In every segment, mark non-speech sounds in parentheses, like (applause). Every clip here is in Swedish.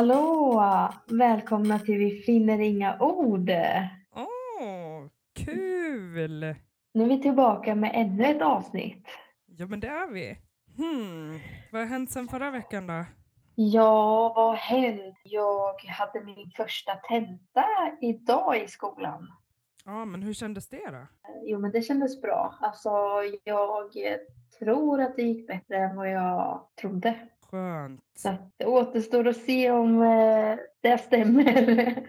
hallå! Välkomna till Vi finner inga ord. Åh, kul! Nu är vi tillbaka med ännu ett avsnitt. Ja, men det är vi. Hmm. Vad har hänt sen förra veckan då? Ja, vad har hänt? Jag hade min första tenta idag i skolan. Ja, men hur kändes det då? Jo, men det kändes bra. Alltså, jag tror att det gick bättre än vad jag trodde. Skönt. Så det återstår att se om eh, det stämmer.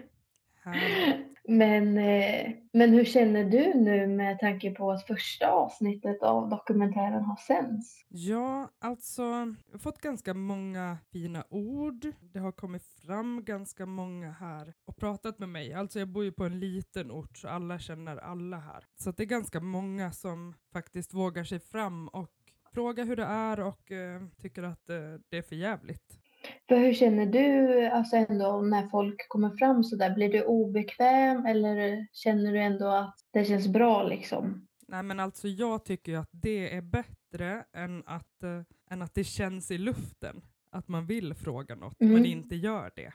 Härligt. Men, eh, men hur känner du nu med tanke på att första avsnittet av dokumentären har sänds? Ja, alltså, jag har fått ganska många fina ord. Det har kommit fram ganska många här och pratat med mig. Alltså jag bor ju på en liten ort så alla känner alla här. Så det är ganska många som faktiskt vågar sig fram och frågar hur det är och eh, tycker att eh, det är för jävligt. För hur känner du alltså ändå när folk kommer fram så där? Blir du obekväm eller känner du ändå att det känns bra liksom? Nej men alltså jag tycker ju att det är bättre än att, eh, än att det känns i luften. Att man vill fråga något Mm. men inte gör det.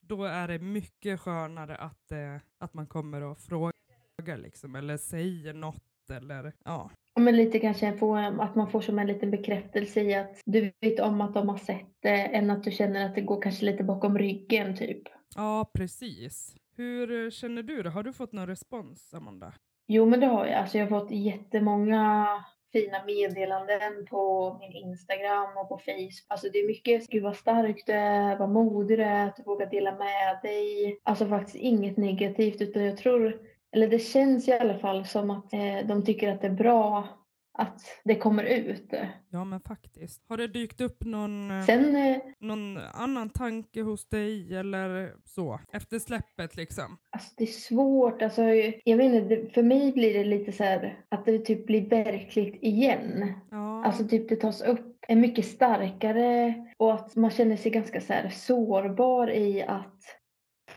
Då är det mycket skönare att, eh, att man kommer och frågar liksom, eller säger något eller ja. Ja, Men lite kanske få, att man får som en liten bekräftelse i att du vet om att de har sett det än att du känner att det går kanske lite bakom ryggen typ. Ja precis. Hur eh, känner du då? Har du fått någon respons Amanda? Jo men det har jag. Alltså jag har fått jättemånga fina meddelanden på min Instagram och på Facebook. Alltså det är mycket, gud vad stark du är, vad modig du är, att du vågar dela med dig. Alltså faktiskt inget negativt utan jag tror, eller det känns i alla fall som att eh, de tycker att det är bra att det kommer ut. Ja men faktiskt. Har det dykt upp någon, eh, Sen eh, någon annan tanke hos dig eller så? Efter släppet liksom? Alltså det är svårt, alltså, jag vet inte, för mig blir det lite så här att det typ blir verkligt igen. Ja. Alltså typ det tas upp är mycket starkare och att man känner sig ganska så sårbar i att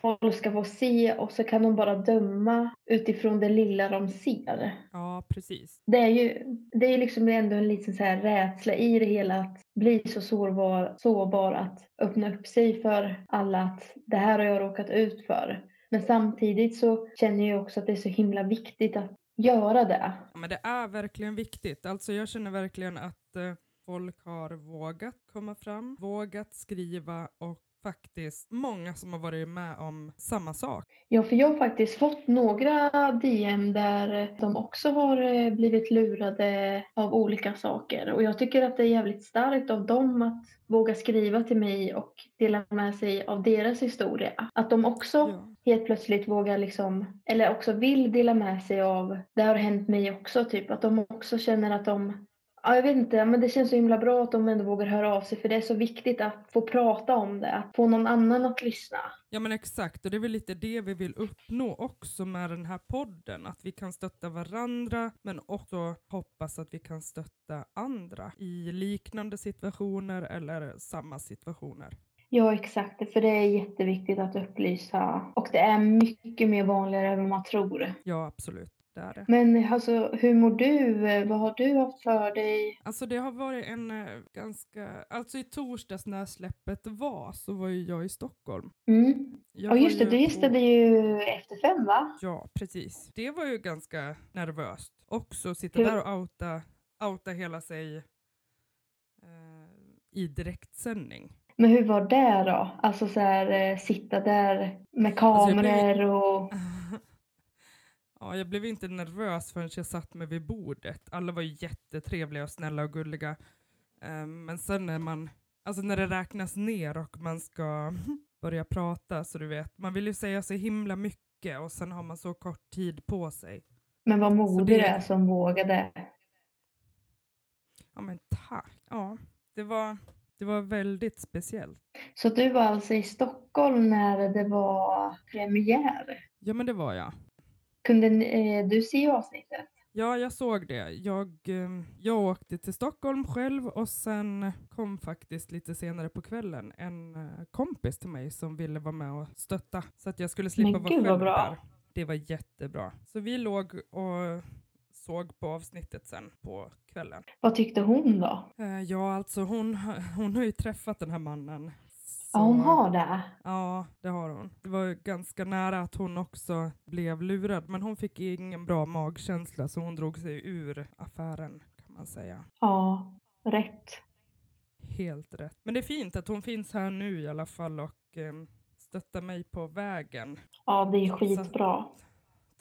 folk ska få se och så kan de bara döma utifrån det lilla de ser. ja precis. Det är ju det är liksom ändå en liten så här rädsla i det hela att bli så sårbar, sårbar att öppna upp sig för alla att det här har jag råkat ut för. Men samtidigt så känner jag också att det är så himla viktigt att göra det. Ja, men det är verkligen viktigt. Alltså jag känner verkligen att eh, folk har vågat komma fram, vågat skriva och faktiskt många som har varit med om samma sak. Ja, för jag har faktiskt fått några DM där de också har eh, blivit lurade av olika saker. Och jag tycker att det är jävligt starkt av dem att våga skriva till mig och dela med sig av deras historia. Att de också Ja. helt plötsligt vågar liksom, eller också vill dela med sig av, det har hänt mig också, typ att de också känner att de Ja, jag vet inte, men det känns så himla bra att de ändå vågar höra av sig för det är så viktigt att få prata om det, att få någon annan att lyssna. Ja men exakt, och det är väl lite det vi vill uppnå också med den här podden. Att vi kan stötta varandra men också hoppas att vi kan stötta andra i liknande situationer eller samma situationer. Ja, exakt. För det är jätteviktigt att upplysa. Och det är mycket mer vanligare än vad man tror. Ja absolut, det är det. Men alltså, hur mår du? Vad har du haft för dig? Alltså det har varit en eh, ganska, alltså i torsdags när släppet var så var ju jag i Stockholm. Mm. Jag just det. Du gästade ju Efter fem, va? Ja, precis. Det var ju ganska nervöst. Också sitta Hur- där och outa, outa hela sig eh, i direktsändning. Men hur var det då? Alltså så här, eh, sitta där med Alltså, jag blev- kameror och... ja, jag blev inte nervös förrän jag satt mig vid bordet. Alla var jättetrevliga och snälla och gulliga. Eh, men sen när man, alltså när det räknas ner och man ska (laughs) börja prata så du vet, man vill ju säga så himla mycket och sen har man så kort tid på sig. Men vad modig det- du är som vågade. Ja men tack. Ja, det var, det var väldigt speciellt. Så du var alltså i Stockholm när det var premiär. Ja men det var jag. Kunde eh, du se avsnittet? Ja, jag såg det. Jag, eh, jag åkte till Stockholm själv och sen kom faktiskt lite senare på kvällen en eh, kompis till mig som ville vara med och stötta så att jag skulle slippa vara själv bra. där. Det var jättebra. Så vi låg och såg på avsnittet sen på kvällen. Vad tyckte hon då? Eh, ja, alltså hon, (laughs) hon har ju träffat den här mannen Ja, hon har det. Ja, det har hon. Det var ganska nära att hon också blev lurad, men hon fick ingen bra magkänsla så hon drog sig ur affären kan man säga. Ja, rätt. Helt rätt. Men det är fint att hon finns här nu i alla fall och eh, stöttar mig på vägen. Ja, det är skitbra.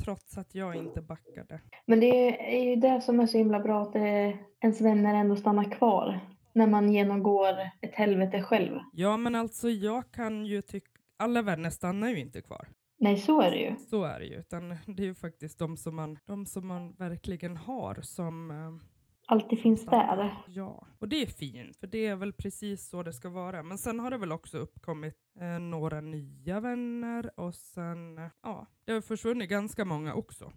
Trots att jag inte backade. Men det är ju det som är så himla bra att eh, ens vänner ändå stannar kvar när man genomgår ett helvete själv. Ja, men alltså jag kan ju tycka, alla vänner stannar ju inte kvar. Nej, så är det ju. Så är det ju, utan det är ju faktiskt de som man, de som man verkligen har som eh, Alltid finns där. Ja, och det är fint, för det är väl precis så det ska vara. Men sen har det väl också uppkommit eh, några nya vänner och sen, eh, ja, det har försvunnit ganska många också.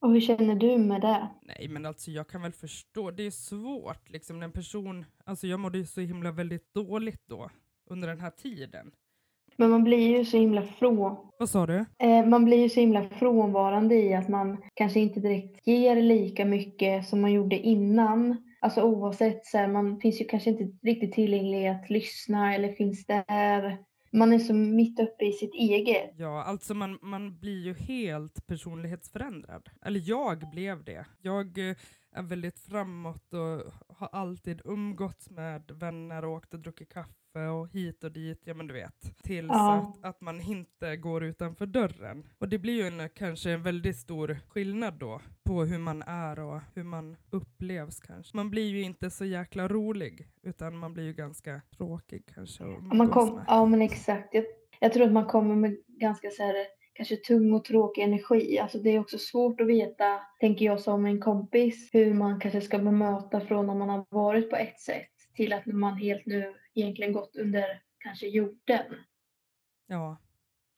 Och hur känner du med det? Nej, men alltså jag kan väl förstå, det är svårt liksom en person, alltså jag mådde ju så himla väldigt dåligt då under den här tiden. Men man blir ju så himla från... Vad sa du? Eh, man blir ju så himla frånvarande i att man kanske inte direkt ger lika mycket som man gjorde innan. Alltså oavsett, så här, man finns ju kanske inte riktigt tillgänglig att lyssna eller finns där. Man är så mitt uppe i sitt eget. Ja, alltså man, man blir ju helt personlighetsförändrad. Eller jag blev det. Jag eh, är väldigt framåt och har alltid umgåtts med vänner och åkt och druckit kaffe och hit och dit, ja men du vet. Tills Ja. att, att man inte går utanför dörren. Och det blir ju en, kanske en väldigt stor skillnad då på hur man är och hur man upplevs kanske. Man blir ju inte så jäkla rolig, utan man blir ju ganska tråkig kanske. Man kom, ja men exakt. Jag, jag tror att man kommer med ganska så här, kanske tung och tråkig energi. Alltså det är också svårt att veta, tänker jag som en kompis, hur man kanske ska bemöta från när man har varit på ett sätt till att man helt nu egentligen gått under kanske jorden. Ja.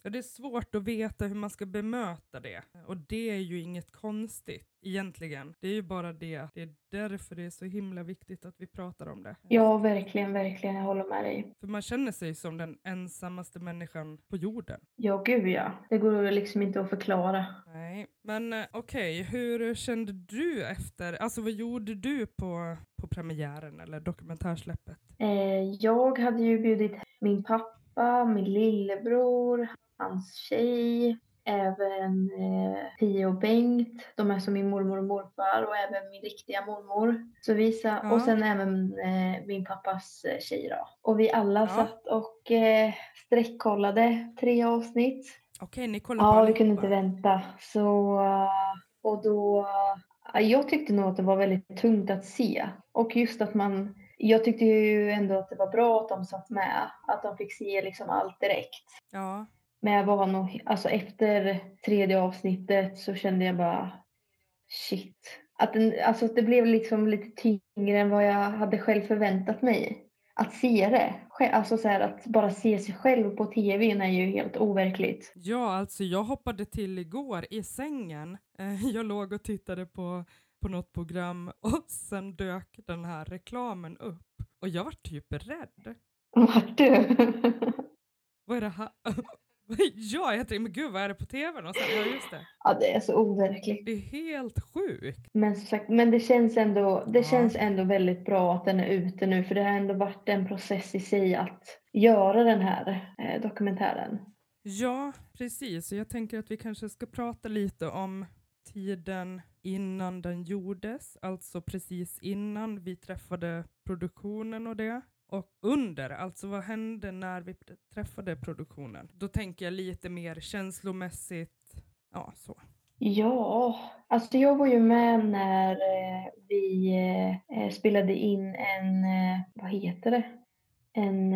ja, det är svårt att veta hur man ska bemöta det. Och det är ju inget konstigt egentligen. Det är ju bara det. Det är därför det är så himla viktigt att vi pratar om det. Ja, verkligen, verkligen. Jag håller med dig. För man känner sig som den ensammaste människan på jorden. Ja, gud ja. Det går liksom inte att förklara. Nej, men eh, okej, hur kände du efter, alltså vad gjorde du på, på premiären eller dokumentärsläppet? Eh, jag hade ju bjudit min pappa, min lillebror, hans tjej, även eh, Pia och Bengt. De är som min mormor och morfar och även min riktiga mormor. Så vi sa, Ja. Och sen även eh, min pappas eh, tjej då. Och vi alla Ja. satt och eh, sträckkollade tre avsnitt. Okej, ni kollade Ja, vi kunde inte vänta. Så, eh, och då, eh, jag tyckte nog att det var väldigt tungt att se. Och just att man, jag tyckte ju ändå att det var bra att de satt med. Att de fick se liksom allt direkt. Ja, Men jag var nog, alltså efter tredje avsnittet så kände jag bara shit. Att, den, alltså att det blev liksom lite tyngre än vad jag hade själv förväntat mig. Att se det, alltså så här, att bara se sig själv på tvn är ju helt overkligt. ja alltså jag hoppade till igår i sängen. Eh, jag låg och tittade på, på något program (laughs) och sen dök den här reklamen upp. Och jag var typ rädd. Vart du? Vad är det här? (laughs) ja, jag tänkte, men gud vad är det på tvn? Och sen, ja just det. ja, det är så overkligt. Det är helt sjukt. Men som sagt, men det känns ändå, det Ja. känns ändå väldigt bra att den är ute nu för det har ändå varit en process i sig att göra den här eh, dokumentären. Ja, precis. Och jag tänker att vi kanske ska prata lite om tiden innan den gjordes, alltså precis innan vi träffade produktionen och det. Och under, alltså vad hände när vi träffade produktionen? Då tänker jag lite mer känslomässigt, ja så. Ja, alltså jag var ju med när eh, vi eh, spelade in en, eh, vad heter det? En,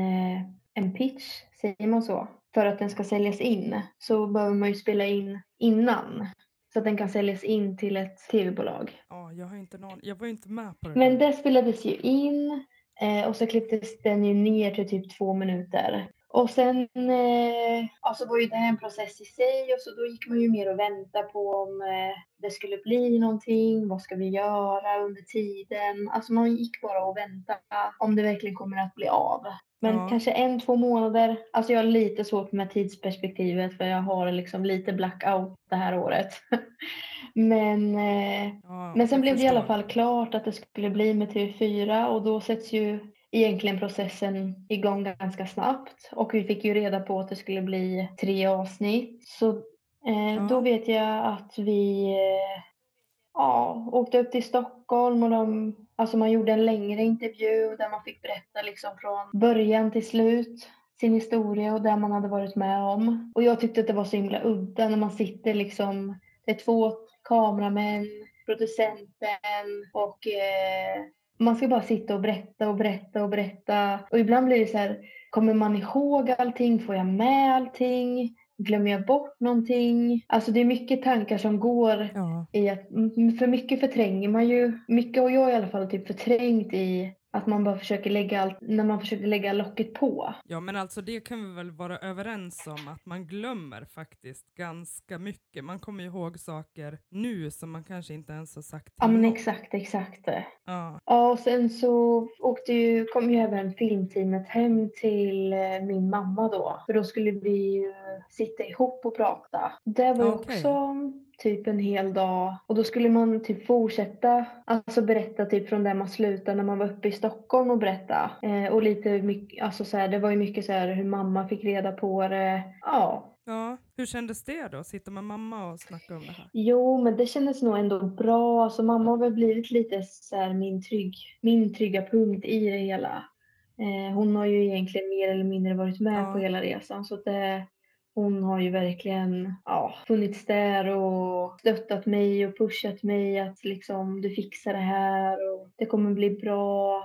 en pitch, säger man så? För att den ska säljas in så behöver man ju spela in innan. Så att den kan säljas in till ett tv-bolag. Ja, jag har inte någon, jag var ju inte med på det. Men det spelades ju in eh, och så klipptes den ju ner till typ två minuter. Och sen eh, alltså var ju det en process i sig och så då gick man ju mer och väntade på om eh, det skulle bli någonting. Vad ska vi göra under tiden? Alltså man gick bara och väntade om det verkligen kommer att bli av. Men Ja. kanske en, två månader. Alltså jag har lite svårt med tidsperspektivet för jag har liksom lite blackout det här året. (laughs) Men Ja, men sen blev det i alla fall klart att det skulle bli med TV4 och då sätts ju egentligen processen igång ganska snabbt och vi fick ju reda på att det skulle bli tre avsnitt. Så eh, Ja. då vet jag att vi eh, ja, åkte upp till Stockholm och de, alltså man gjorde en längre intervju där man fick berätta liksom från början till slut sin historia och det man hade varit med om. Och jag tyckte att det var så himla udda när man sitter liksom, det är två kameramän, producenten och eh, man ska bara sitta och berätta och berätta och berätta. Och ibland blir det så här, kommer man ihåg allting? Får jag med allting? Glömmer jag bort någonting? Alltså det är mycket tankar som går Ja. i att, för mycket förtränger man ju. Mycket har jag i alla fall typ förträngt i att man bara försöker lägga allt, när man försöker lägga locket på. ja, men alltså det kan vi väl vara överens om att man glömmer faktiskt ganska mycket. Man kommer ihåg saker nu som man kanske inte ens har sagt Ja men exakt, exakt. Ja, Ja och sen så åkte ju, kom ju även filmteamet hem till eh, min mamma då. För då skulle vi ju sitta ihop och prata. Det var ju Okej. också typ en hel dag. Och då skulle man typ fortsätta, alltså berätta typ från där man slutade när man var uppe i Stockholm och berätta. Eh, och lite mycket, alltså så här, det var ju mycket så här hur mamma fick reda på det. Ja, ja. Hur kändes det då? Sitta med mamma och snacka om det här? Jo, men det kändes nog ändå bra. Alltså, mamma har väl blivit lite så här min, trygg, min trygga punkt i det hela. Eh, hon har ju egentligen mer eller mindre varit med Ja. på hela resan. Så det, hon har ju verkligen ja, funnits där och stöttat mig och pushat mig att liksom du fixar det här och det kommer bli bra.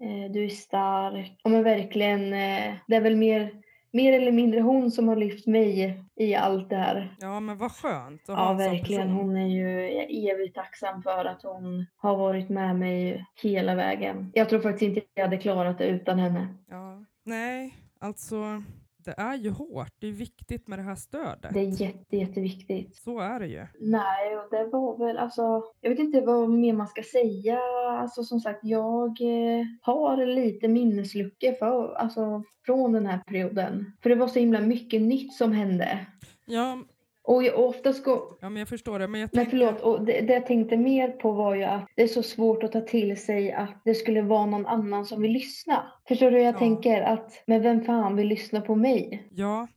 Eh, du är stark. Ja, men verkligen, eh, det är väl mer, mer eller mindre hon som har lyft mig i allt det här. Ja, men vad skönt att Ja, verkligen. Hon är ju jag är evigt tacksam för att hon har varit med mig hela vägen. Jag tror faktiskt inte jag hade klarat det utan henne. Ja. Nej, alltså det är ju hårt. Det är viktigt med det här stödet. Det är jätte, jätteviktigt. Så är det ju. Nej, och det var väl alltså, jag vet inte vad mer man ska säga. Alltså som sagt, jag eh, har lite minnesluckor för, alltså, från den här perioden. För det var så himla mycket nytt som hände. Ja, Och jag, oftast går, ja men jag förstår det. Men jag Nej tänker... förlåt, och det, det jag tänkte mer på var ju att det är så svårt att ta till sig att det skulle vara någon annan som vill lyssna. Förstår du hur jag Ja. tänker? Att, men vem fan vill lyssna på mig? Ja,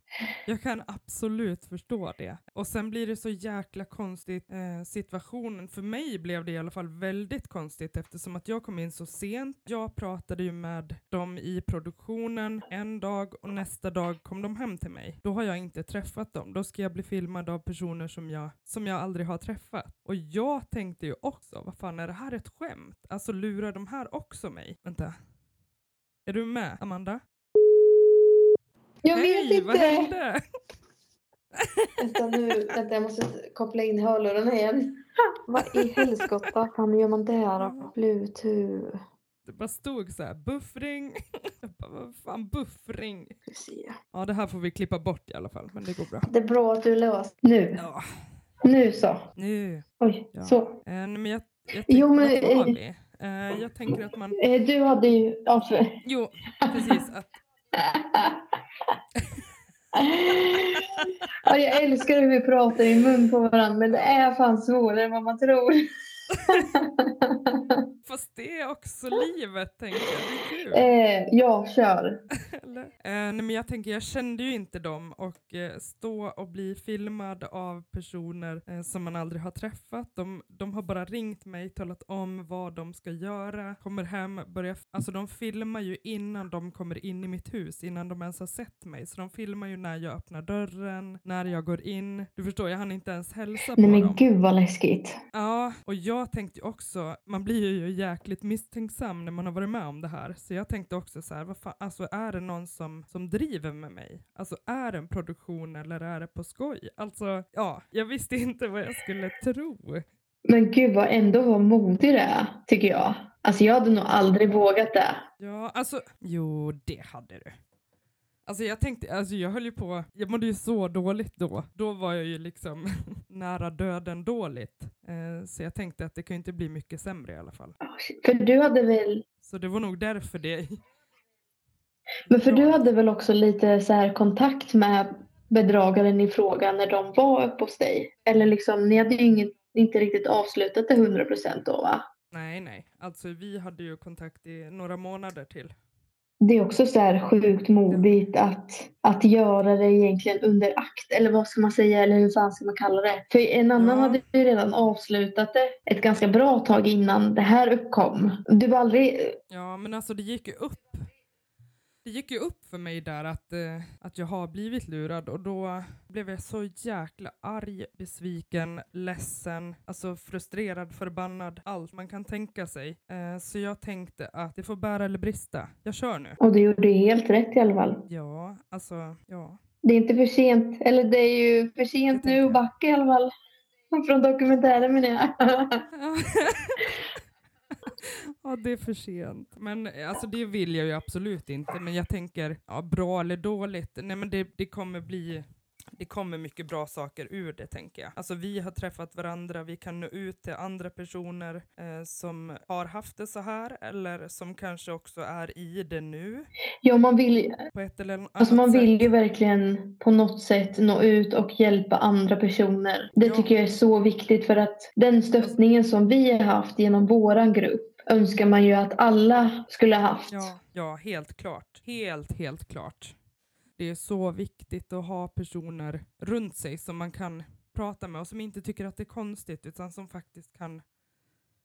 jag kan absolut förstå det. Och sen blir det så jäkla konstigt eh, situationen. För mig blev det i alla fall väldigt konstigt eftersom att jag kom in så sent. Jag pratade ju med dem i produktionen en dag och nästa dag kom de hem till mig. Då har jag inte träffat dem. Då ska jag bli filmad av personer som jag, som jag aldrig har träffat. Och jag tänkte ju också, vad fan är det här ett skämt? Alltså lurar de här också mig? Vänta. Är du med, Amanda? Jag Hej, vad hände? (laughs) Vänta nu, vänta jag måste koppla in hörlurarna igen. (laughs) Vad i helskotta fan gör man där då? Bluetooth. Det bara stod så här, buffring. (laughs) Jag bara, vad fan buffring? Ska se. Ja, det här får vi klippa bort i alla fall, men det går bra. Det är bra att du löst. Nu, Ja, nu så. nu. Oj, Ja. så. Eh, men jag, jag Jo, tänker, men, vad var eh, vi? Eh, jag tänker att man, Eh, Du hade ju... För... jo, precis, att, (laughs) Ja, jag älskar hur vi pratar i mun på varandra men det är fan svårare än vad man tror. (laughs) fast det är också livet, tänker jag. Det är kul. Eh, jag kör. (laughs) Eh, nej, men jag tänker, jag kände ju inte dem och eh, stå och bli filmad av personer eh, som man aldrig har träffat. De, de har bara ringt mig, talat om vad de ska göra, kommer hem, börjar, alltså de filmar ju innan de kommer in i mitt hus, innan de ens har sett mig. Så de filmar ju när jag öppnar dörren, när jag går in. Du förstår, jag hann inte ens hälsa på Nej men dem. gud vad läskigt. Ja, och jag tänkte ju också, man blir ju jäkligt misstänksam när man har varit med om det här. Så jag tänkte också så här, vad fan, alltså är det någon som, som driver med mig? Alltså är det en produktion eller är det på skoj? Alltså, ja, jag visste inte vad jag skulle tro. Men gud vad ändå vad modig det är, tycker jag. Alltså jag hade nog aldrig vågat det. Ja, alltså, jo det hade du. Alltså jag tänkte, alltså jag höll ju på, jag mådde ju så dåligt då. Då var jag ju liksom (laughs) nära döden dåligt. Eh, så jag tänkte att det kan ju inte bli mycket sämre i alla fall. För du hade väl, Så det var nog därför det men för du hade väl också lite så här kontakt med bedragaren i fråga när de var uppe hos dig? Eller liksom, ni hade ju inget, inte riktigt avslutat det 100% då va? Nej, nej. Alltså vi hade ju kontakt i några månader till. Det är också så här sjukt modigt att, att göra det egentligen under akt. Eller vad ska man säga? Eller hur fan ska man kalla det? För en annan Ja. hade ju redan avslutat det ett ganska bra tag innan det här uppkom. Du var aldrig... Ja, men alltså det gick ju upp. Det gick ju upp för mig där att, eh, att jag har blivit lurad och då blev jag så jäkla arg, besviken, ledsen, alltså frustrerad, förbannad, allt man kan tänka sig. Eh, så jag tänkte att det får bära eller brista. Jag kör nu. Och du gjorde helt rätt i alla fall. Ja, alltså, ja. Det är inte för sent. Eller det är ju för sent nu att backa i alla fall. Från dokumentären menar jag. (laughs) (laughs) (laughs) ja, det är för sent. Men eh, alltså det vill jag ju absolut inte. Men jag tänker, ja, bra eller dåligt. Nej men det, det kommer bli det kommer mycket bra saker ur det tänker jag. Alltså vi har träffat varandra, vi kan nå ut till andra personer eh, som har haft det så här eller som kanske också är i det nu ja, man vill, på ett eller annat alltså man sätt. vill ju verkligen på något sätt nå ut och hjälpa andra personer. Det Ja. tycker jag är så viktigt för att den stöttningen som vi har haft genom våran grupp önskar man ju att alla skulle ha haft. Ja, ja, helt klart. Helt, helt klart. Det är så viktigt att ha personer runt sig som man kan prata med och som inte tycker att det är konstigt utan som faktiskt kan,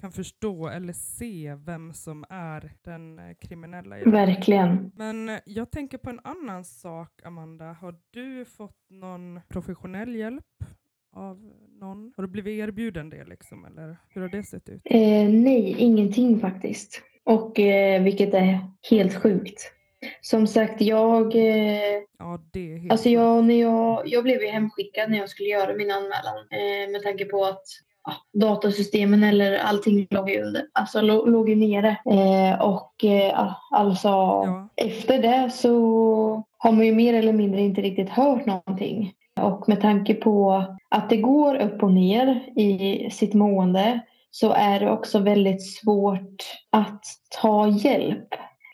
kan förstå eller se vem som är den eh, kriminella. Verkligen. Men eh, jag tänker på en annan sak, Amanda. Har du fått någon professionell hjälp av någon? Har du blivit erbjuden det liksom, eller hur har det sett ut? Eh, nej, ingenting faktiskt. Och eh, vilket är helt sjukt. Som sagt, jag eh, Ja, det är helt Alltså jag, när jag, jag blev ju hemskickad när jag skulle göra min anmälan eh, med tanke på att ja, datasystemen eller allting låg ju under, alltså lå- låg ju nere. Eh, och eh, alltså Ja. efter det så har man ju mer eller mindre inte riktigt hört någonting. Och med tanke på att det går upp och ner i sitt mående så är det också väldigt svårt att ta hjälp.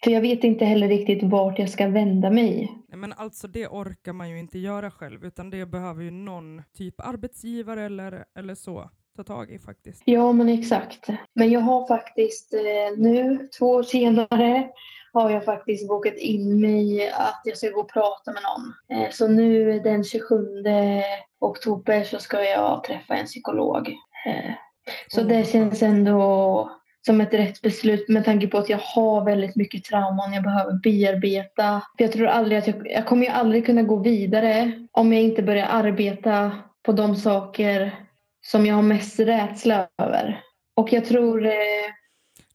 För jag vet inte heller riktigt vart jag ska vända mig. Men alltså det orkar man ju inte göra själv utan det behöver ju någon typ arbetsgivare eller, eller så ta tag i faktiskt. Ja, men exakt. Men jag har faktiskt eh, nu, två år senare, har jag faktiskt bokat in mig att jag ska gå och prata med någon. Eh, så nu den 27 oktober så ska jag träffa en psykolog. Eh, så det känns ändå som ett rätt beslut med tanke på att jag har väldigt mycket trauman jag behöver bearbeta. För jag tror aldrig att jag, jag kommer ju aldrig kunna gå vidare om jag inte börjar arbeta på de saker som jag har mest rädsla över. Och jag tror, eh,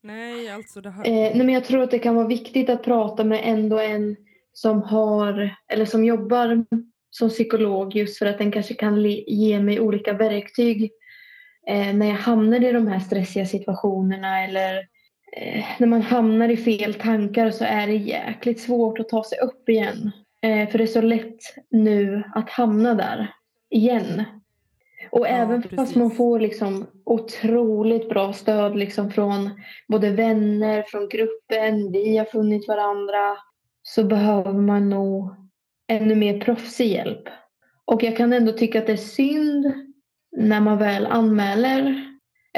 Nej, alltså det här... eh, nej men jag tror att det kan vara viktigt att prata med ändå en som har, eller som jobbar som psykolog just för att den kanske kan ge mig olika verktyg eh, när jag hamnar i de här stressiga situationerna eller eh, när man hamnar i fel tankar så är det jäkligt svårt att ta sig upp igen. Eh, för det är så lätt nu att hamna där igen. Och Ja, även fast precis. man får liksom otroligt bra stöd liksom från både vänner, från gruppen, vi har funnit varandra, så behöver man nog ännu mer proffsig hjälp. Och jag kan ändå tycka att det är synd när man väl anmäler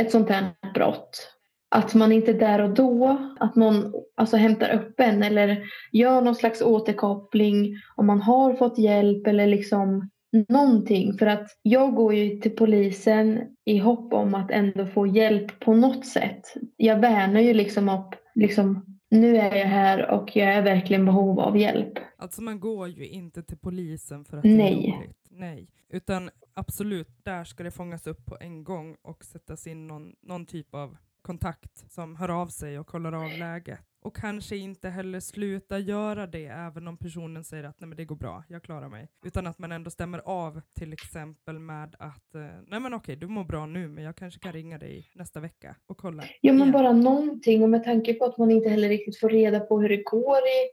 ett sånt här brott. Att man inte där och då, att någon alltså, hämtar upp en eller gör någon slags återkoppling om man har fått hjälp eller liksom någonting. För att jag går ju till polisen i hopp om att ändå få hjälp på något sätt. Jag värnar ju liksom upp, liksom, nu är jag här och jag är verkligen i behov av hjälp. Alltså man går ju inte till polisen för att det är Nej. roligt. Nej. Utan absolut, där ska det fångas upp på en gång och sättas in någon, någon typ av kontakt som hör av sig och kollar av läget. Och kanske inte heller sluta göra det även om personen säger att nej men det går bra, jag klarar mig. Utan att man ändå stämmer av till exempel med att eh, nej men okej du mår bra nu men jag kanske kan ringa dig nästa vecka och kolla. Ja men bara någonting och med tanke på att man inte heller riktigt får reda på hur det går i,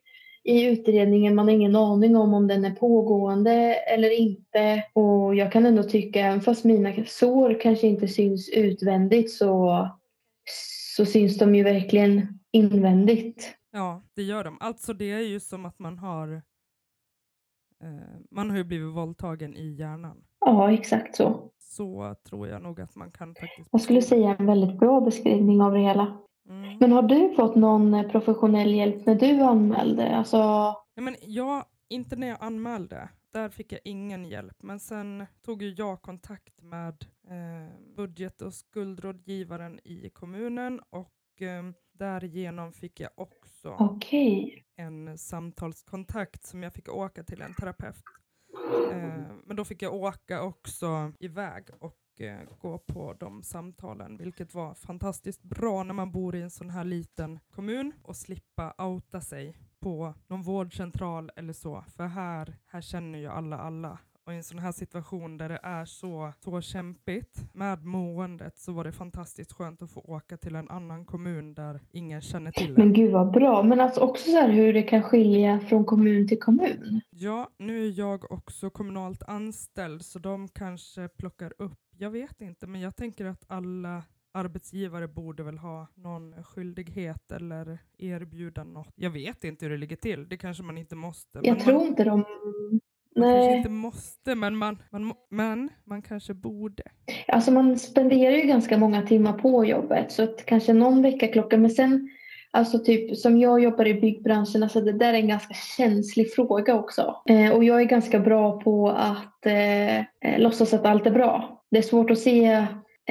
i utredningen. Man har ingen aning om om den är pågående eller inte. Och jag kan ändå tycka, även fast mina sår kanske inte syns utvändigt så, så syns de ju verkligen invändigt. Ja, det gör de. Alltså det är ju som att man har eh, man har ju blivit våldtagen i hjärnan. Ja, exakt så. Så tror jag nog att man kan faktiskt Jag skulle säga en väldigt bra beskrivning av det hela. Mm. Men har du fått någon eh, professionell hjälp när du anmälde? Alltså, Ja, men jag, inte när jag anmälde. Där fick jag ingen hjälp. Men sen tog ju jag kontakt med eh, budget och skuldrådgivaren i kommunen och eh, därigenom fick jag också okej. en samtalskontakt som jag fick åka till en terapeut. Eh, men då fick jag åka också iväg och eh, gå på de samtalen, vilket var fantastiskt bra när man bor i en sån här liten kommun och slippa outa sig på någon vårdcentral eller så. För här, här känner ju alla alla. Och i en sån här situation där det är så, så kämpigt med måendet så var det fantastiskt skönt att få åka till en annan kommun där ingen känner till en. Men gud vad bra. Men alltså också så hur det kan skilja från kommun till kommun. Ja, nu är jag också kommunalt anställd så de kanske plockar upp, jag vet inte, men jag tänker att alla arbetsgivare borde väl ha någon skyldighet eller erbjuda något. Jag vet inte hur det ligger till, det kanske man inte måste. Jag tror man, inte de... man kanske Nej. inte måste, men man, man, men man kanske borde. Alltså man spenderar ju ganska många timmar på jobbet så att kanske någon veckaklocka men sen Alltså typ som jag jobbar i byggbranschen, alltså det där är en ganska känslig fråga också. Eh, och jag är ganska bra på att eh, eh, låtsas att allt är bra. Det är svårt att se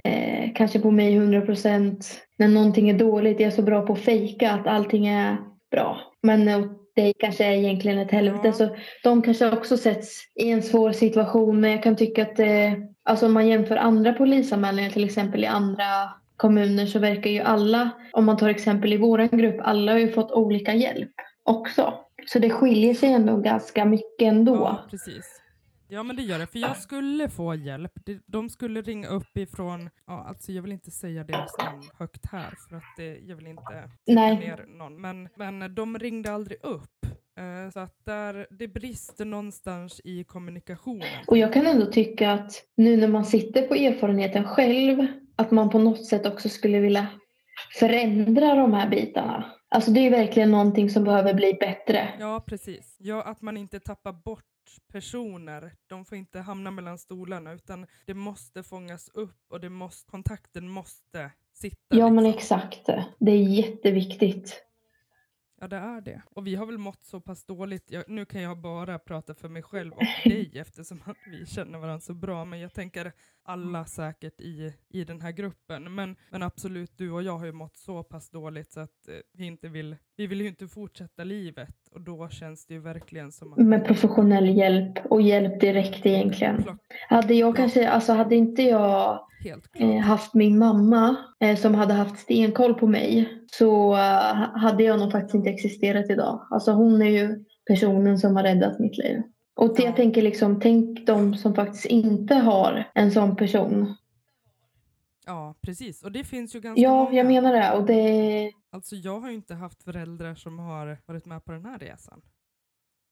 eh, kanske på mig 100% när någonting är dåligt. Jag är så bra på att fejka att allting är bra. Men det kanske är egentligen ett helvete. Ja. Så de kanske också sätts i en svår situation. Men jag kan tycka att eh, alltså om man jämför andra polisanmälningar till exempel i andra kommuner så verkar ju alla, om man tar exempel i våran grupp, alla har ju fått olika hjälp också. Så det skiljer sig ändå ganska mycket ändå. Ja, precis. Ja, men det gör det. För jag skulle få hjälp. De- skulle ringa upp ifrån, ja, alltså jag vill inte säga deras namn högt här för att det, jag vill inte Nej. ner någon. Men, men de ringde aldrig upp. Eh, Så att där, det brister någonstans i kommunikationen. Och jag kan ändå tycka att nu när man sitter på erfarenheten själv, att man på något sätt också skulle vilja förändra de här bitarna. Alltså det är verkligen någonting som behöver bli bättre. Ja, precis. Ja, att man inte tappar bort personer. De får inte hamna mellan stolarna utan det måste fångas upp och det måste, kontakten måste sitta. Ja men liksom. exakt. Det är jätteviktigt. Ja, det är det. Och vi har väl mått så pass dåligt. Jag, nu kan jag bara prata för mig själv och (laughs) dig eftersom att vi känner varandra så bra. Men jag tänker alla säkert i, i den här gruppen. Men, men absolut, du och jag har ju mått så pass dåligt så att eh, vi inte vill, vi vill ju inte fortsätta livet. Och då känns det ju verkligen som att... Med professionell hjälp och hjälp direkt egentligen. Plock- Hade jag kanske, alltså hade inte jag klart. eh, haft min mamma eh, som hade haft stenkoll på mig så eh, hade jag nog faktiskt inte existerat idag. Alltså hon är ju personen som har räddat mitt liv. Och det Ja. jag tänker liksom, tänk de som faktiskt inte har en sån person. Ja, precis. Och det finns ju ganska Ja, många. jag menar det. Och det Alltså jag har ju inte haft föräldrar som har varit med på den här resan.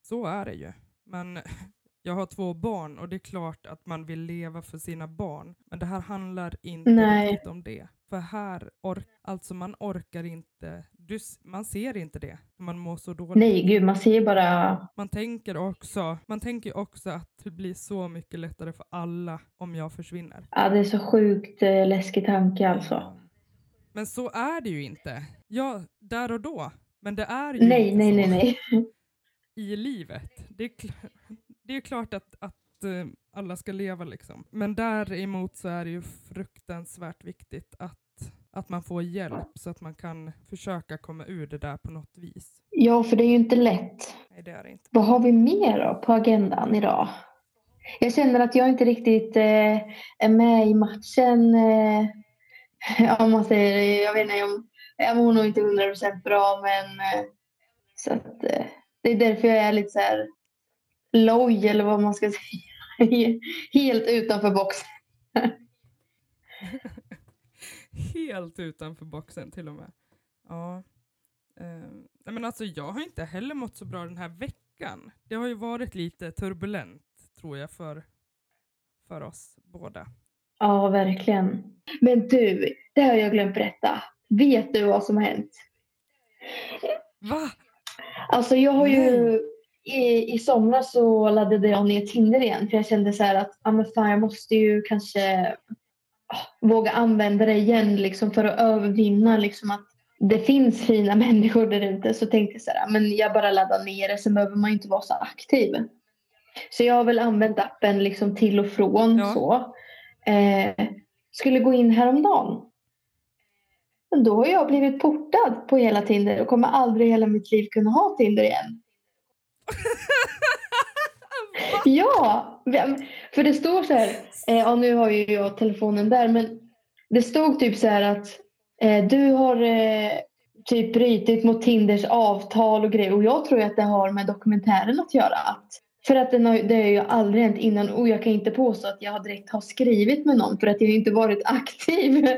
Så är det ju. Men (laughs) jag har två barn och det är klart att man vill leva för sina barn. Men det här handlar inte Nej. riktigt om det. För här, ork alltså man orkar inte, du, man ser inte det när man mår så dåligt. nej, gud, man ser bara Man tänker också, man tänker också att det blir så mycket lättare för alla om jag försvinner. Ja, det är så sjukt eh, läskig tanke alltså. Men så är det ju inte. Ja, där och då. Men det är ju Nej, nej, nej, nej. (laughs) i livet. Det är, kl- (laughs) det är klart att, att eh, alla ska leva liksom. Men däremot så är det ju fruktansvärt viktigt att, att man får hjälp så att man kan försöka komma ur det där på något vis. Ja, för det är ju inte lätt. Nej, det är det inte. Vad har vi mer då på agendan idag? Jag känner att jag inte riktigt eh, är med i matchen. Eh, (laughs) om man säger, jag vet inte om, jag mår nog inte 100% bra men eh, så att, eh, det är därför jag är lite så här loj eller vad man ska (laughs) säga. Helt utanför boxen. (laughs) Helt utanför boxen till och med. Ja. Eh, men alltså jag har inte heller mått så bra den här veckan. Det har ju varit lite turbulent tror jag för, för oss båda. Ja, verkligen. Men du, det har jag glömt berätta. Vet du vad som har hänt? Va? Alltså jag har ju i, i somras så laddade jag ner Tinder igen för jag kände så här att ah, men fan, jag måste ju kanske ah, våga använda det igen liksom för att övervinna liksom att det finns fina (laughs) människor där ute så tänkte jag så här, men jag bara laddar ner det, sen behöver man inte vara så aktiv. Så jag har väl använt appen liksom till och från Ja. så. Eh, skulle gå in häromdagen. Men då har jag blivit portad på hela Tinder och kommer aldrig i hela mitt liv kunna ha Tinder igen. (laughs) Ja, för det står så här, eh, ja nu har ju jag telefonen där, men det stod typ så här att eh, du har eh, typ brutit mot Tinders avtal och grejer och jag tror att det har med dokumentären att göra. Att, för att den har, det har ju aldrig hänt innan och jag kan inte påstå att jag direkt har skrivit med någon för att jag inte varit aktiv. (laughs)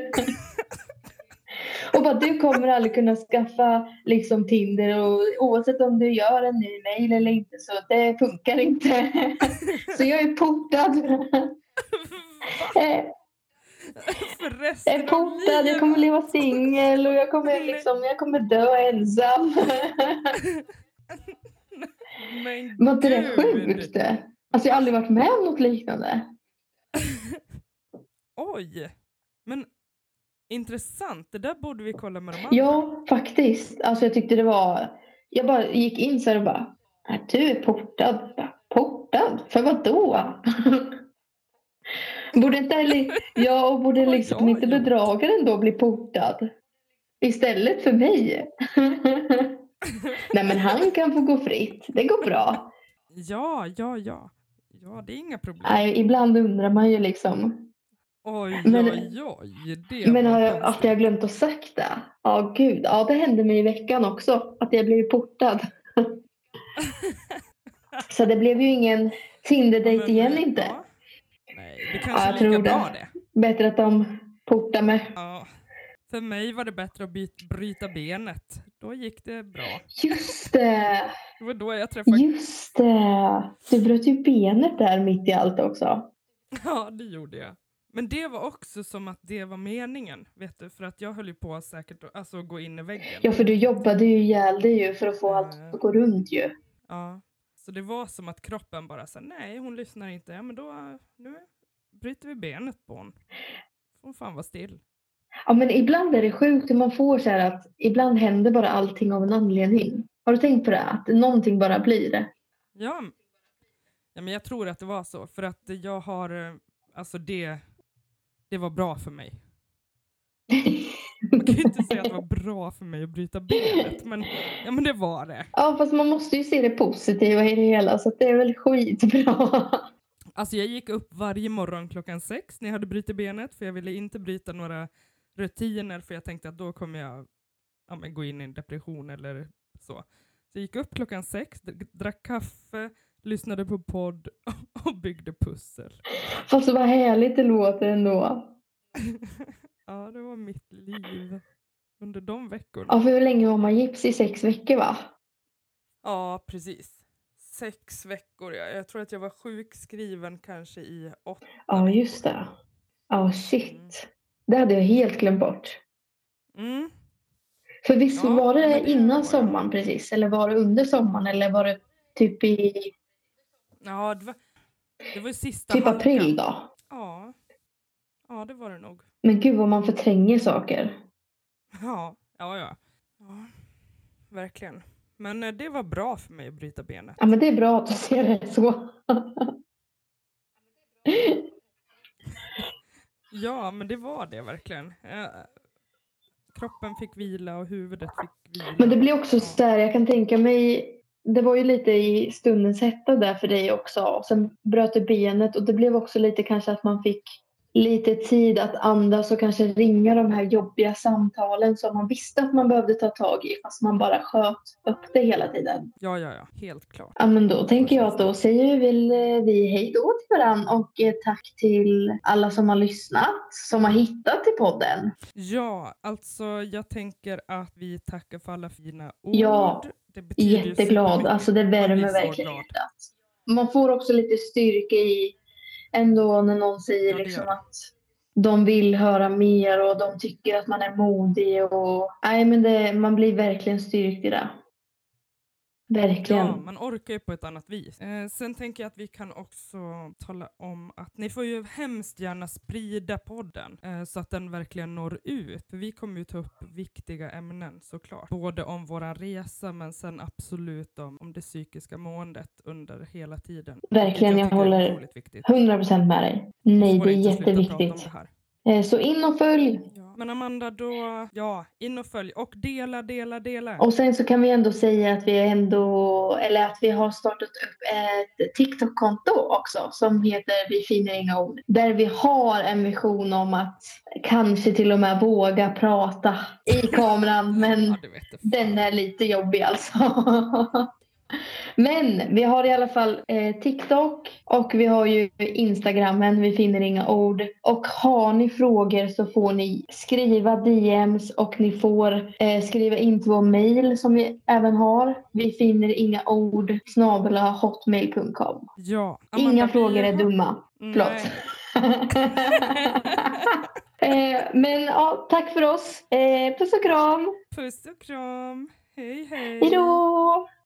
och bara du kommer aldrig kunna skaffa liksom Tinder och oavsett om du gör en ny mail eller inte så det funkar inte. (laughs) så jag är portad. (laughs) Eh, jag resten är portad, jag kommer leva singel och jag kommer, liksom, jag kommer dö ensam. (laughs) Men Var inte det sjukt? Alltså jag har aldrig varit med om något liknande. Oj! Men intressant, det där borde vi kolla med de andra. Ja, faktiskt. Alltså jag tyckte det var... Jag bara gick in så här och bara... "Är Du är portad. Bara, Portad? För vad då? (laughs) borde inte heller... (laughs) Ja, och borde liksom inte bedragaren då bli portad? Istället för mig? (laughs) Nej men han kan få gå fritt. Det går bra. Ja, ja, ja. Ja, det är inga problem. Nej, ibland undrar man ju liksom. Oj, Men- oj, oj. Det Men har jag, att jag glömt att sagt det? Ja, gud. Ja, det hände mig i veckan också. Att jag blev portad. (laughs) Så det blev ju ingen Tinder-dejt igen inte. Ja. Nej, det kanske jag är lika tror det. bra det. Bättre att de portar mig. Ja. För mig var det bättre att byt, bryta benet. Då gick det bra. Just det! Det var då jag träffade... Just det! Du bröt ju benet där mitt i allt också. (laughs) Ja, det gjorde jag. Men det var också som att det var meningen, vet du, för att jag höll ju på säkert att alltså, gå in i väggen. Ja, för du jobbade ju ihjäl dig ju för att få allt att gå runt ju. Ja. Så det var som att kroppen bara sa nej, hon lyssnar inte. Ja, men då, nu bryter vi benet på hon. Hon fan vara still. Ja, men ibland är det sjukt hur man får så här att ibland händer bara allting av en anledning. Har du tänkt på det? Att någonting bara blir det. Ja, ja men jag tror att det var så, för att jag har, eh, alltså det, det var bra för mig. Man kan ju inte säga att det var bra för mig att bryta benet, men, ja, men det var det. Ja, fast man måste ju se det positiva i det hela så det är väl skitbra. Alltså jag gick upp varje morgon klockan sex när jag hade brutit benet, för jag ville inte bryta några rutiner, för jag tänkte att då kommer jag ja, men gå in i en depression eller så. Så jag gick upp klockan sex, drack kaffe, lyssnade på podd (laughs) och byggde pussel. Fast vad härligt det låter ändå. (laughs) ja, det var mitt liv under de veckorna. Ja, för hur länge har man gips i sex veckor va? Ja, precis. Sex veckor, ja. Jag tror att jag var sjukskriven kanske i åtta Ja, just det. Ja, shit. Det hade jag helt glömt bort. Mm. För visst Ja, var det det innan var sommaren precis? Eller var det under sommaren? Eller var det typ i Ja, det var, det var sista typ halkan. april då? Ja. ja, det var det nog. Men gud vad man förtränger saker. Ja, ja, ja. ja verkligen. Men eh, det var bra för mig att bryta benet. Ja, men det är bra att du ser det så. (laughs) Ja, men det var det verkligen. Eh, kroppen fick vila och huvudet fick vila. Men det blir också så här, jag kan tänka mig, det var ju lite i stundens hetta där för dig också. Och sen bröt du benet och det blev också lite kanske att man fick lite tid att andas och kanske ringa de här jobbiga samtalen som man visste att man behövde ta tag i fast man bara sköt upp det hela tiden. Ja, ja, ja. Helt klart. Ja men då tänker jag att då säger väl eh, vi hej då till varann och eh, tack till alla som har lyssnat, som har hittat till podden. Ja, alltså jag tänker att vi tackar för alla fina ord. Ja, det Jätteglad, alltså det värmer verkligen hjärtat. Man får också lite styrka i ändå när någon säger Ja, liksom att de vill höra mer och de tycker att man är modig och nej men det, man blir verkligen styrkt i det. Verkligen. Ja, man orkar ju på ett annat vis. Eh, sen tänker jag att vi kan också tala om att ni får ju hemskt gärna sprida podden eh, så att den verkligen når ut. För vi kommer ju ta upp viktiga ämnen såklart. Både om våran resa men sen absolut om, om det psykiska måendet under hela tiden. Verkligen, jag är håller otroligt viktigt. 100% med dig. Nej, det är jätteviktigt. Eh, Så in och följ. Ja. Men Amanda, då, ja, in och följ och dela, dela, dela. Och sen så kan vi ändå säga att vi ändå, eller att vi har startat upp ett TikTok-konto också som heter Vi finner inga ord. Där vi har en vision om att kanske till och med våga prata i kameran. Men Ja, den är lite jobbig alltså. (laughs) Men vi har i alla fall eh, TikTok och vi har ju Instagrammen, vi finner inga ord. Och har ni frågor så får ni skriva DMs och ni får eh, skriva in till vår mail som vi även har. Vi finner inga ord snabel hotmail.com. Ja, Amanda, Inga frågor är dumma. Förlåt. (laughs) Eh, men ja, tack för oss. Eh, puss och kram. Puss och kram. Hej, hej. Hej då!